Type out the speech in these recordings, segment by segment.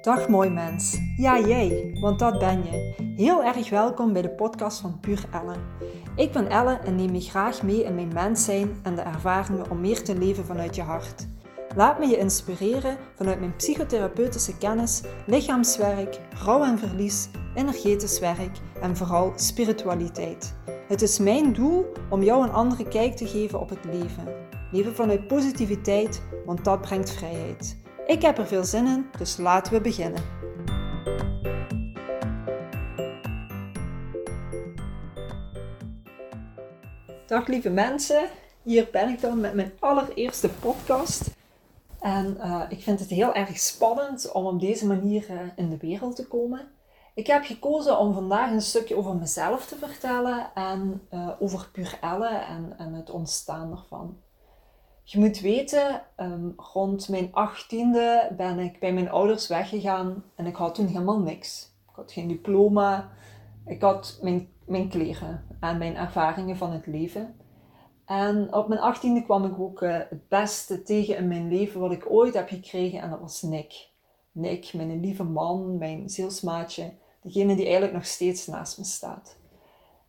Dag mooi mens. Ja, jij, want dat ben je. Heel erg welkom bij de podcast van Puur Ellen. Ik ben Ellen en neem je graag mee in mijn mens zijn en de ervaringen om meer te leven vanuit je hart. Laat me je inspireren vanuit mijn psychotherapeutische kennis, lichaamswerk, rouw en verlies, energetisch werk en vooral spiritualiteit. Het is mijn doel om jou een andere kijk te geven op het leven. Leven vanuit positiviteit, want dat brengt vrijheid. Ik heb er veel zin in, dus laten we beginnen. Dag lieve mensen, hier ben ik dan met mijn allereerste podcast. En uh, ik vind het heel erg spannend om op deze manier uh, in de wereld te komen. Ik heb gekozen om vandaag een stukje over mezelf te vertellen en uh, over Puur Elle en, en het ontstaan ervan. Je moet weten, um, rond mijn achttiende ben ik bij mijn ouders weggegaan en ik had toen helemaal niks. Ik had geen diploma, ik had mijn, mijn kleren en mijn ervaringen van het leven. En op mijn achttiende kwam ik ook uh, het beste tegen in mijn leven wat ik ooit heb gekregen en dat was Nick. Nick, mijn lieve man, mijn zielsmaatje, degene die eigenlijk nog steeds naast me staat.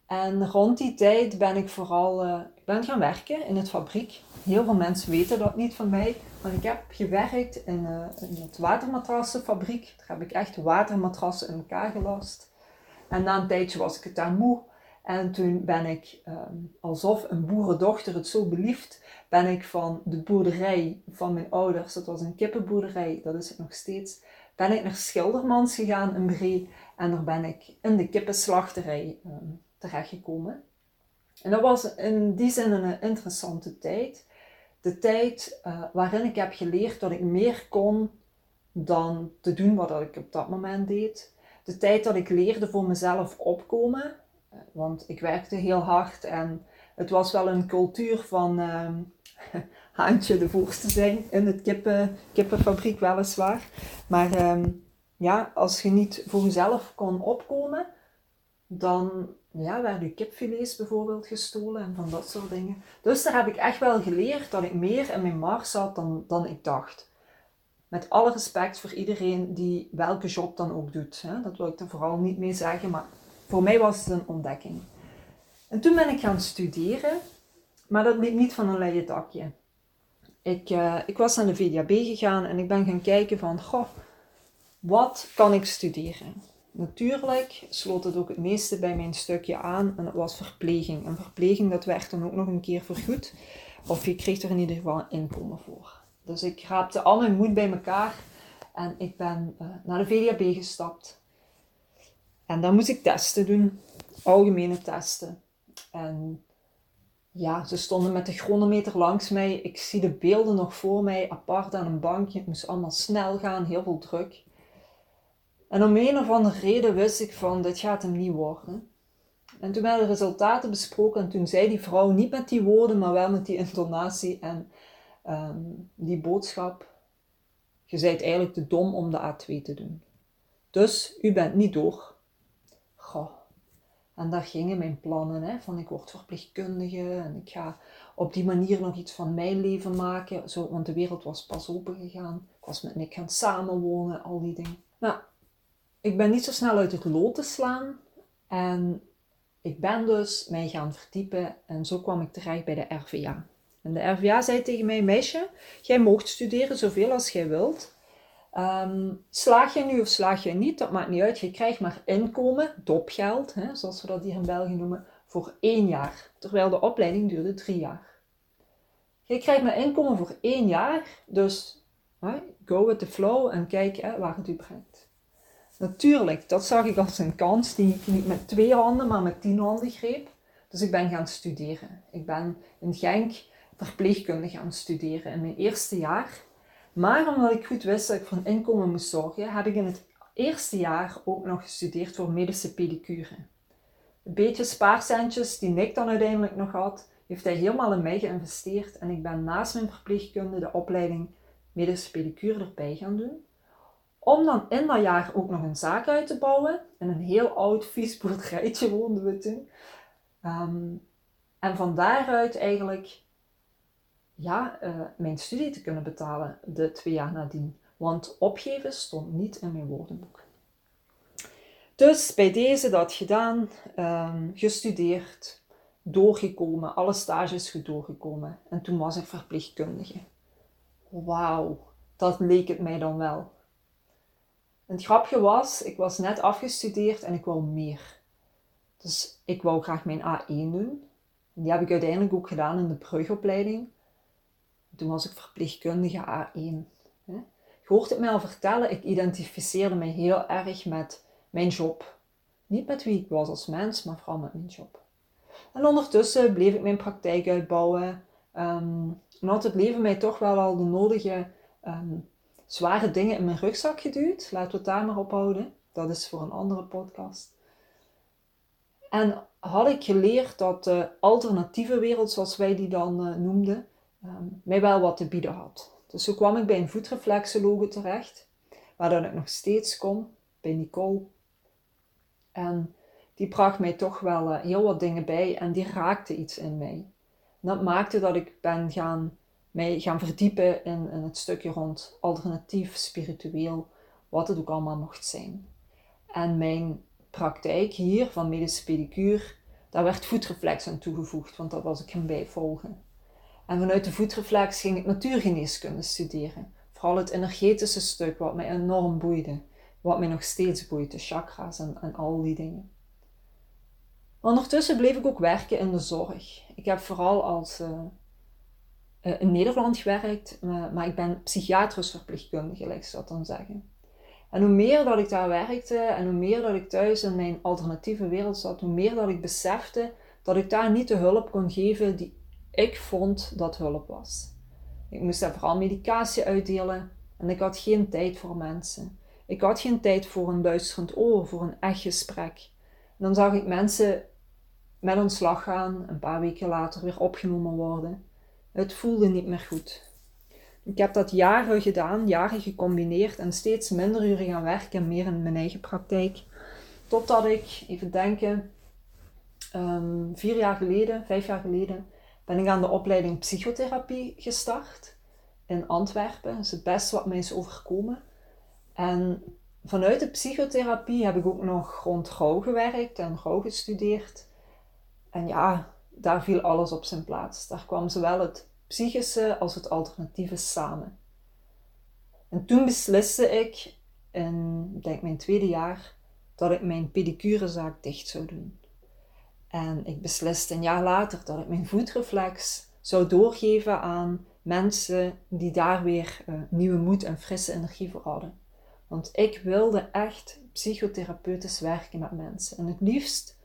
En rond die tijd ben ik vooral uh, ben gaan werken in het fabriek. Heel veel mensen weten dat niet van mij, maar ik heb gewerkt in, uh, in het watermatrassenfabriek. Daar heb ik echt watermatrassen in elkaar gelast. En na een tijdje was ik het daar moe. En toen ben ik, um, alsof een boerendochter het zo belieft, ben ik van de boerderij van mijn ouders, dat was een kippenboerderij, dat is het nog steeds, ben ik naar Schildermans gegaan in Bree. En daar ben ik in de kippenslachterij um, terechtgekomen. En dat was in die zin een interessante tijd. De tijd uh, waarin ik heb geleerd dat ik meer kon dan te doen wat ik op dat moment deed. De tijd dat ik leerde voor mezelf opkomen. Uh, want ik werkte heel hard en het was wel een cultuur van uh, haantje de voorste zijn in het kippen, kippenfabriek weliswaar. Maar um, ja, als je niet voor jezelf kon opkomen, dan ja, werden kipfilets bijvoorbeeld gestolen en van dat soort dingen. Dus daar heb ik echt wel geleerd dat ik meer in mijn mars zat dan, dan ik dacht. Met alle respect voor iedereen die welke job dan ook doet. Hè. Dat wil ik er vooral niet mee zeggen, maar voor mij was het een ontdekking. En toen ben ik gaan studeren, maar dat liep niet van een leien dakje. Ik, uh, ik was naar de VDAB gegaan en ik ben gaan kijken van, goh, wat kan ik studeren? Natuurlijk sloot het ook het meeste bij mijn stukje aan en dat was verpleging. En verpleging dat werd dan ook nog een keer vergoed. Of je kreeg er in ieder geval een inkomen voor. Dus ik raapte al mijn moed bij elkaar en ik ben uh, naar de VDAB gestapt. En dan moest ik testen doen, algemene testen. En ja, ze stonden met de chronometer langs mij. Ik zie de beelden nog voor mij, apart aan een bankje. Het moest allemaal snel gaan, heel veel druk. En om een of andere reden wist ik van, dit gaat hem niet worden. En toen werden de resultaten besproken en toen zei die vrouw niet met die woorden, maar wel met die intonatie en um, die boodschap. Je zijt eigenlijk te dom om de A2 te doen. Dus u bent niet door. Goh. En daar gingen mijn plannen, hè, van ik word verpleegkundige en ik ga op die manier nog iets van mijn leven maken. Zo, want de wereld was pas open gegaan. Ik was met Nick gaan samenwonen, al die dingen. Nou, ik ben niet zo snel uit het lood te slaan. En ik ben dus mij gaan verdiepen en zo kwam ik terecht bij de RVA. En de RVA zei tegen mij, meisje, jij moogt studeren zoveel als jij wilt. Um, slaag je nu of slaag je niet, dat maakt niet uit. Je krijgt maar inkomen, dopgeld, hè, zoals we dat hier in België noemen, voor één jaar. Terwijl de opleiding duurde drie jaar. Je krijgt maar inkomen voor één jaar, dus hè, go with the flow en kijk hè, waar het u brengt. Natuurlijk, dat zag ik als een kans die ik niet met twee handen, maar met tien handen greep. Dus ik ben gaan studeren. Ik ben in Genk verpleegkunde gaan studeren in mijn eerste jaar. Maar omdat ik goed wist dat ik voor een inkomen moest zorgen, heb ik in het eerste jaar ook nog gestudeerd voor medische pedicure. Een beetje spaarcentjes die Nick dan uiteindelijk nog had, heeft hij helemaal in mij geïnvesteerd en ik ben naast mijn verpleegkunde de opleiding medische pedicure erbij gaan doen. Om dan in dat jaar ook nog een zaak uit te bouwen. In een heel oud, vies boerderijtje woonden we toen. Um, en van daaruit eigenlijk ja, uh, mijn studie te kunnen betalen de twee jaar nadien. Want opgeven stond niet in mijn woordenboek. Dus bij deze dat gedaan, um, gestudeerd, doorgekomen, alle stages doorgekomen. En toen was ik verpleegkundige. Wauw, dat leek het mij dan wel. Het grapje was, ik was net afgestudeerd en ik wou meer. Dus ik wou graag mijn A1 doen. En die heb ik uiteindelijk ook gedaan in de brugopleiding. Toen was ik verpleegkundige A1. Je hoort het mij al vertellen, ik identificeerde mij heel erg met mijn job. Niet met wie ik was als mens, maar vooral met mijn job. En ondertussen bleef ik mijn praktijk uitbouwen. Um, en had het leven mij toch wel al de nodige ehm, zware dingen in mijn rugzak geduwd. Laten we het daar maar op houden. Dat is voor een andere podcast. En had ik geleerd dat de alternatieve wereld, zoals wij die dan uh, noemden, ehm, mij wel wat te bieden had. Dus zo kwam ik bij een voetreflexologe terecht, waar dan ik nog steeds kom, bij Nicole. En die bracht mij toch wel uh, heel wat dingen bij en die raakte iets in mij. Dat maakte dat ik ben gaan, mij gaan verdiepen in, in het stukje rond alternatief, spiritueel, wat het ook allemaal mocht zijn. En mijn praktijk hier van medische pedicure, daar werd voetreflex aan toegevoegd, want dat was ik gaan bijvolgen. En vanuit de voetreflex ging ik natuurgeneeskunde studeren. Vooral het energetische stuk, wat mij enorm boeide. Wat mij nog steeds boeit, de chakras en, en al die dingen. Ondertussen bleef ik ook werken in de zorg. Ik heb vooral als, uh, in Nederland gewerkt, maar ik ben psychiatrisch verpleegkundige, gelijk ze dat dan zeggen. En hoe meer dat ik daar werkte en hoe meer dat ik thuis in mijn alternatieve wereld zat, hoe meer dat ik besefte dat ik daar niet de hulp kon geven die ik vond dat hulp was. Ik moest daar vooral medicatie uitdelen en ik had geen tijd voor mensen. Ik had geen tijd voor een luisterend oor, voor een echt gesprek. En dan zag ik mensen met ontslag gaan, een paar weken later weer opgenomen worden. Het voelde niet meer goed. Ik heb dat jaren gedaan, jaren gecombineerd en steeds minder uren gaan werken en meer in mijn eigen praktijk. Totdat ik, even denken, um, vier jaar geleden, vijf jaar geleden, ben ik aan de opleiding psychotherapie gestart in Antwerpen. Dat is het beste wat mij is overkomen. En vanuit de psychotherapie heb ik ook nog rond rouw gewerkt en rouw gestudeerd. En ja, daar viel alles op zijn plaats. Daar kwam zowel het psychische als het alternatieve samen. En toen besliste ik, in denk mijn tweede jaar, dat ik mijn pedicurezaak dicht zou doen. En ik besliste een jaar later dat ik mijn voetreflex zou doorgeven aan mensen die daar weer uh, nieuwe moed en frisse energie voor hadden. Want ik wilde echt psychotherapeutisch werken met mensen. En het liefst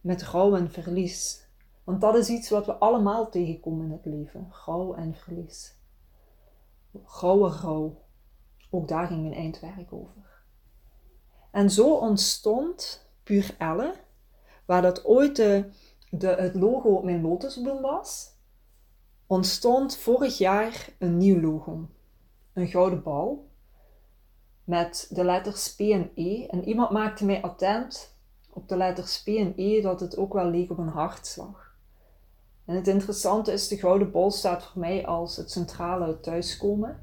met rouw en verlies. Want dat is iets wat we allemaal tegenkomen in het leven. Rouw en verlies. Rauwe rouw. Ook daar ging mijn eindwerk over. En zo ontstond Puur Elle, waar dat ooit de, het logo op mijn lotusbloem was, ontstond vorig jaar een nieuw logo. Een gouden bal met de letters P en E. En iemand maakte mij attent op de letters P en E dat het ook wel leek op een hartslag. En het interessante is, de gouden bol staat voor mij als het centrale thuiskomen.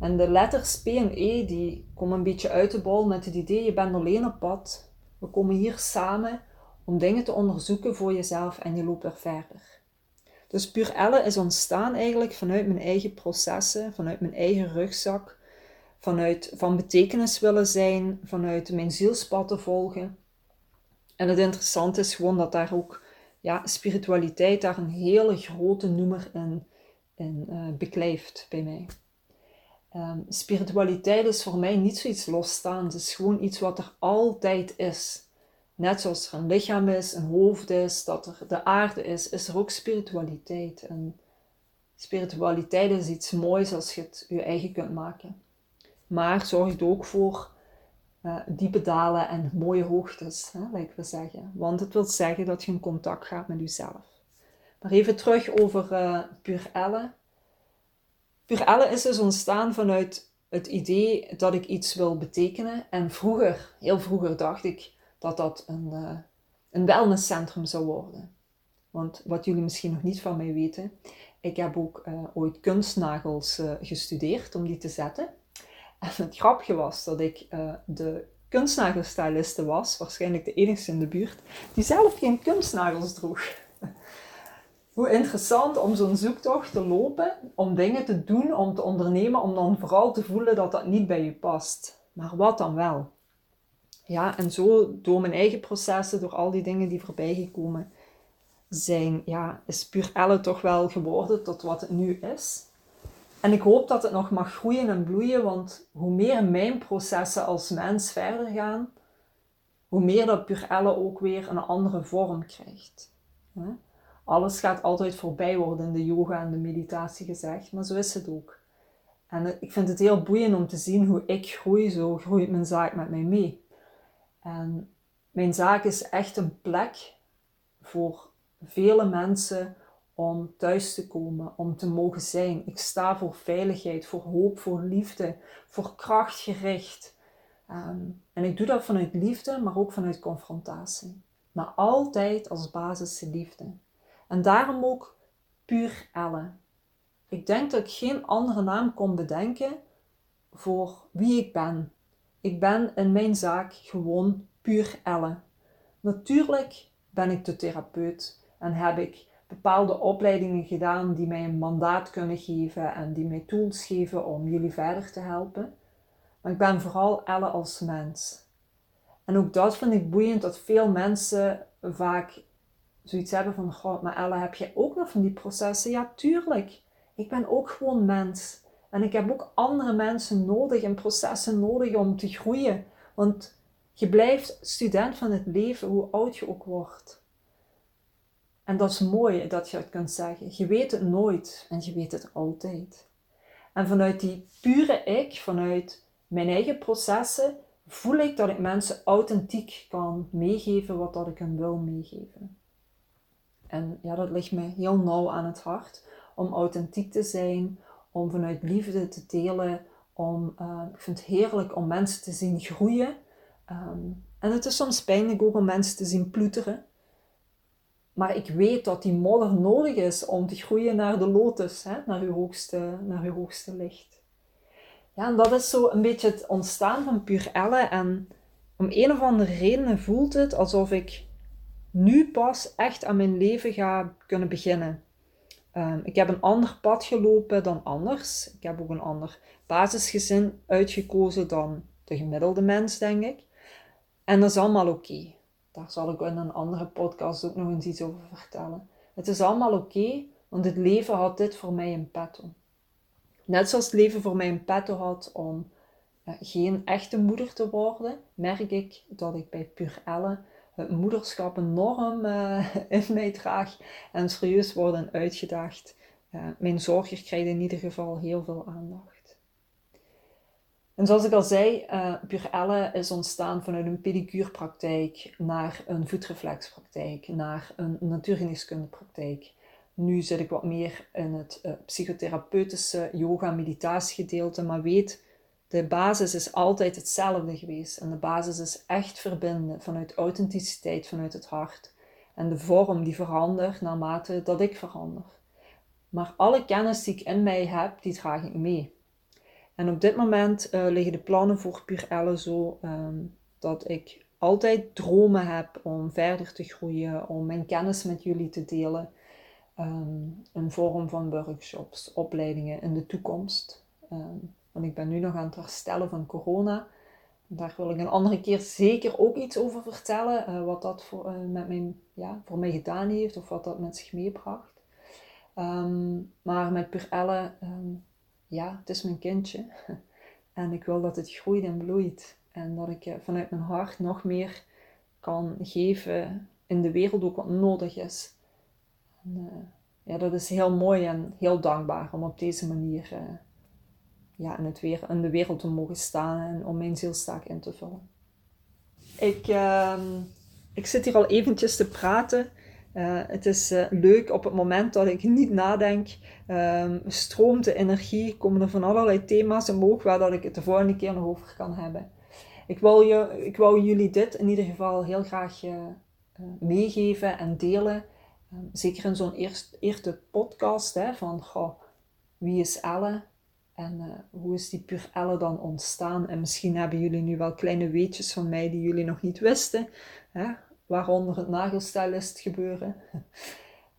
En de letters P en E die komen een beetje uit de bol met het idee, je bent alleen op pad. We komen hier samen om dingen te onderzoeken voor jezelf en je loopt er verder. Dus Puur Elle is ontstaan eigenlijk vanuit mijn eigen processen, vanuit mijn eigen rugzak, vanuit van betekenis willen zijn, vanuit mijn zielspad te volgen. En het interessante is gewoon dat daar ook ja, spiritualiteit daar een hele grote noemer in, in uh, beklijft bij mij. Um, spiritualiteit is voor mij niet zoiets losstaand. Het is gewoon iets wat er altijd is. Net zoals er een lichaam is, een hoofd is, dat er de aarde is, is er ook spiritualiteit. En spiritualiteit is iets moois als je het je eigen kunt maken. Maar zorgt ook voor uh, diepe dalen en mooie hoogtes, hè, lijkt we zeggen. Want het wil zeggen dat je in contact gaat met jezelf. Maar even terug over uh, Pur Elle. Pur Elle is dus ontstaan vanuit het idee dat ik iets wil betekenen. En vroeger, heel vroeger, dacht ik dat dat een, uh, een wellnesscentrum zou worden. Want wat jullie misschien nog niet van mij weten, ik heb ook ooit kunstnagels gestudeerd om die te zetten. En het grapje was dat ik de kunstnagelstyliste was, waarschijnlijk de enigste in de buurt, die zelf geen kunstnagels droeg. Hoe interessant om zo'n zoektocht te lopen, om dingen te doen, om te ondernemen, om dan vooral te voelen dat dat niet bij je past. Maar wat dan wel? Ja, en zo door mijn eigen processen, door al die dingen die voorbij gekomen zijn, ja, is puur Elle toch wel geworden tot wat het nu is. En ik hoop dat het nog mag groeien en bloeien, want hoe meer mijn processen als mens verder gaan, hoe meer dat puur Elle ook weer een andere vorm krijgt. Alles gaat altijd voorbij worden in de yoga en de meditatie gezegd, maar zo is het ook. En ik vind het heel boeiend om te zien hoe ik groei, zo groeit mijn zaak met mij mee. En mijn zaak is echt een plek voor vele mensen om thuis te komen, om te mogen zijn. Ik sta voor veiligheid, voor hoop, voor liefde, voor krachtgericht. Um, en ik doe dat vanuit liefde, maar ook vanuit confrontatie. Maar altijd als basis de liefde. En daarom ook puur Elle. Ik denk dat ik geen andere naam kon bedenken voor wie ik ben. Ik ben in mijn zaak gewoon puur Elle. Natuurlijk ben ik de therapeut en heb ik bepaalde opleidingen gedaan die mij een mandaat kunnen geven en die mij tools geven om jullie verder te helpen. Maar ik ben vooral Elle als mens. En ook dat vind ik boeiend dat veel mensen vaak zoiets hebben van, god, maar Elle, heb je ook nog van die processen? Ja, tuurlijk. Ik ben ook gewoon mens. En ik heb ook andere mensen nodig en processen nodig om te groeien. Want je blijft student van het leven, hoe oud je ook wordt. En dat is mooi dat je het kunt zeggen. Je weet het nooit en je weet het altijd. En vanuit die pure ik, vanuit mijn eigen processen, voel ik dat ik mensen authentiek kan meegeven wat dat ik hen wil meegeven. En ja, dat ligt me heel nauw aan het hart om authentiek te zijn, om vanuit liefde te delen, om, uh, ik vind het heerlijk om mensen te zien groeien. Ehm, en het is soms pijnlijk ook om mensen te zien ploeteren. Maar ik weet dat die modder nodig is om te groeien naar de lotus, hè? Naar, uw hoogste, naar uw hoogste licht. Ja, en dat is zo een beetje het ontstaan van Puur Elle. En om een of andere reden voelt het alsof ik nu pas echt aan mijn leven ga kunnen beginnen. Um, ik heb een ander pad gelopen dan anders. Ik heb ook een ander basisgezin uitgekozen dan de gemiddelde mens, denk ik. En dat is allemaal oké. Daar zal ik in een andere podcast ook nog eens iets over vertellen. Het is allemaal oké, want het leven had dit voor mij in petto. Net zoals het leven voor mij in petto had om uh, geen echte moeder te worden, merk ik dat ik bij Pur Elle het moederschap enorm uh, in mij draag en serieus worden uitgedaagd. Uh, mijn zorger krijgt in ieder geval heel veel aandacht. En zoals ik al zei, uh, Purelle is ontstaan vanuit een pedicurepraktijk naar een voetreflexpraktijk, naar een natuurgeneeskundepraktijk. Nu zit ik wat meer in het uh, psychotherapeutische yoga-meditatiegedeelte, maar weet, de basis is altijd hetzelfde geweest. En de basis is echt verbinden vanuit authenticiteit, vanuit het hart. En de vorm die verandert naarmate dat ik verander. Maar alle kennis die ik in mij heb, die draag ik mee. En op dit moment uh, liggen de plannen voor Puur Elle zo ehm, dat ik altijd dromen heb om verder te groeien, om mijn kennis met jullie te delen. Um, in vorm van workshops, opleidingen in de toekomst. Um, want ik ben nu nog aan het herstellen van corona. Daar wil ik een andere keer zeker ook iets over vertellen. Uh, wat dat voor, uh, met mijn, ja, voor mij gedaan heeft of wat dat met zich meebracht. maar met Puur Elle ja, het is mijn kindje. En ik wil dat het groeit en bloeit. En dat ik vanuit mijn hart nog meer kan geven in de wereld ook wat nodig is. En, uh, ja, dat is heel mooi en heel dankbaar om op deze manier uh, ja, in, het weer, in de wereld te mogen staan en om mijn zielstaak in te vullen. Ik, uh, ik zit hier al eventjes te praten uh, het is uh, leuk op het moment dat ik niet nadenk, um, stroomt de energie, komen er van allerlei thema's omhoog waar dat ik het de volgende keer nog over kan hebben. Ik wil, je, ik wil jullie dit in ieder geval heel graag uh, meegeven en delen. Ehm, zeker in zo'n eerste podcast hè, van wie is Elle en hoe is die puur Elle dan ontstaan. En misschien hebben jullie nu wel kleine weetjes van mij die jullie nog niet wisten, hè, waaronder het nagelstylist gebeuren.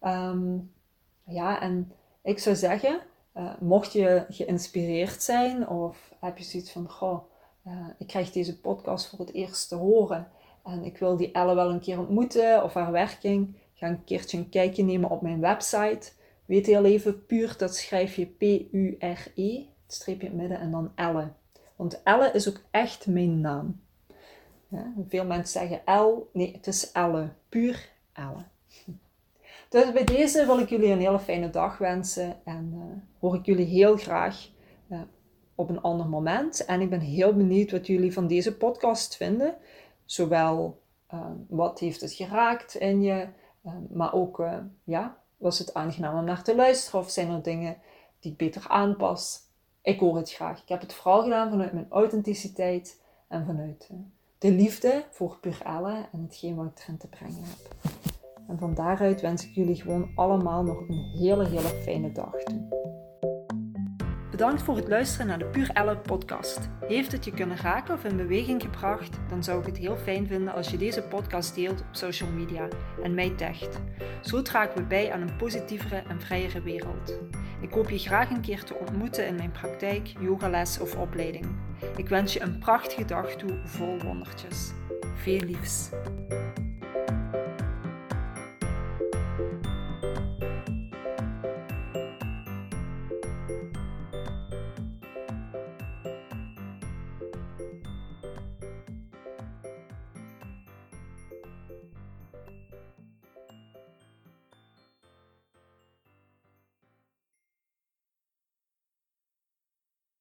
um, ja, en ik zou zeggen, uh, mocht je geïnspireerd zijn of heb je zoiets van, goh, uh, ik krijg deze podcast voor het eerst te horen en ik wil die Elle wel een keer ontmoeten of haar werking, ga een keertje een kijkje nemen op mijn website. Weet heel even, puur, dat schrijf je P-U-R-E, streepje in het midden en dan Elle. Want Elle is ook echt mijn naam. Veel mensen zeggen L, nee, het is Elle, puur Elle. Dus bij deze wil ik jullie een hele fijne dag wensen en uh, hoor ik jullie heel graag uh, op een ander moment. En ik ben heel benieuwd wat jullie van deze podcast vinden. Zowel uh, wat heeft het geraakt in je, maar ook ja, was het aangenaam om naar te luisteren of zijn er dingen die ik beter aanpas. Ik hoor het graag. Ik heb het vooral gedaan vanuit mijn authenticiteit en vanuit de liefde voor puur Elle en hetgeen wat ik erin te brengen heb. En van daaruit wens ik jullie gewoon allemaal nog een hele, hele fijne dag toe. Bedankt voor het luisteren naar de Puur Elle podcast. Heeft het je kunnen raken of in beweging gebracht? Dan zou ik het heel fijn vinden als je deze podcast deelt op social media en mij tagt. Zo dragen we bij aan een positievere en vrijere wereld. Ik hoop je graag een keer te ontmoeten in mijn praktijk, yogales of opleiding. Ik wens je een prachtige dag toe vol wondertjes. Veel liefs.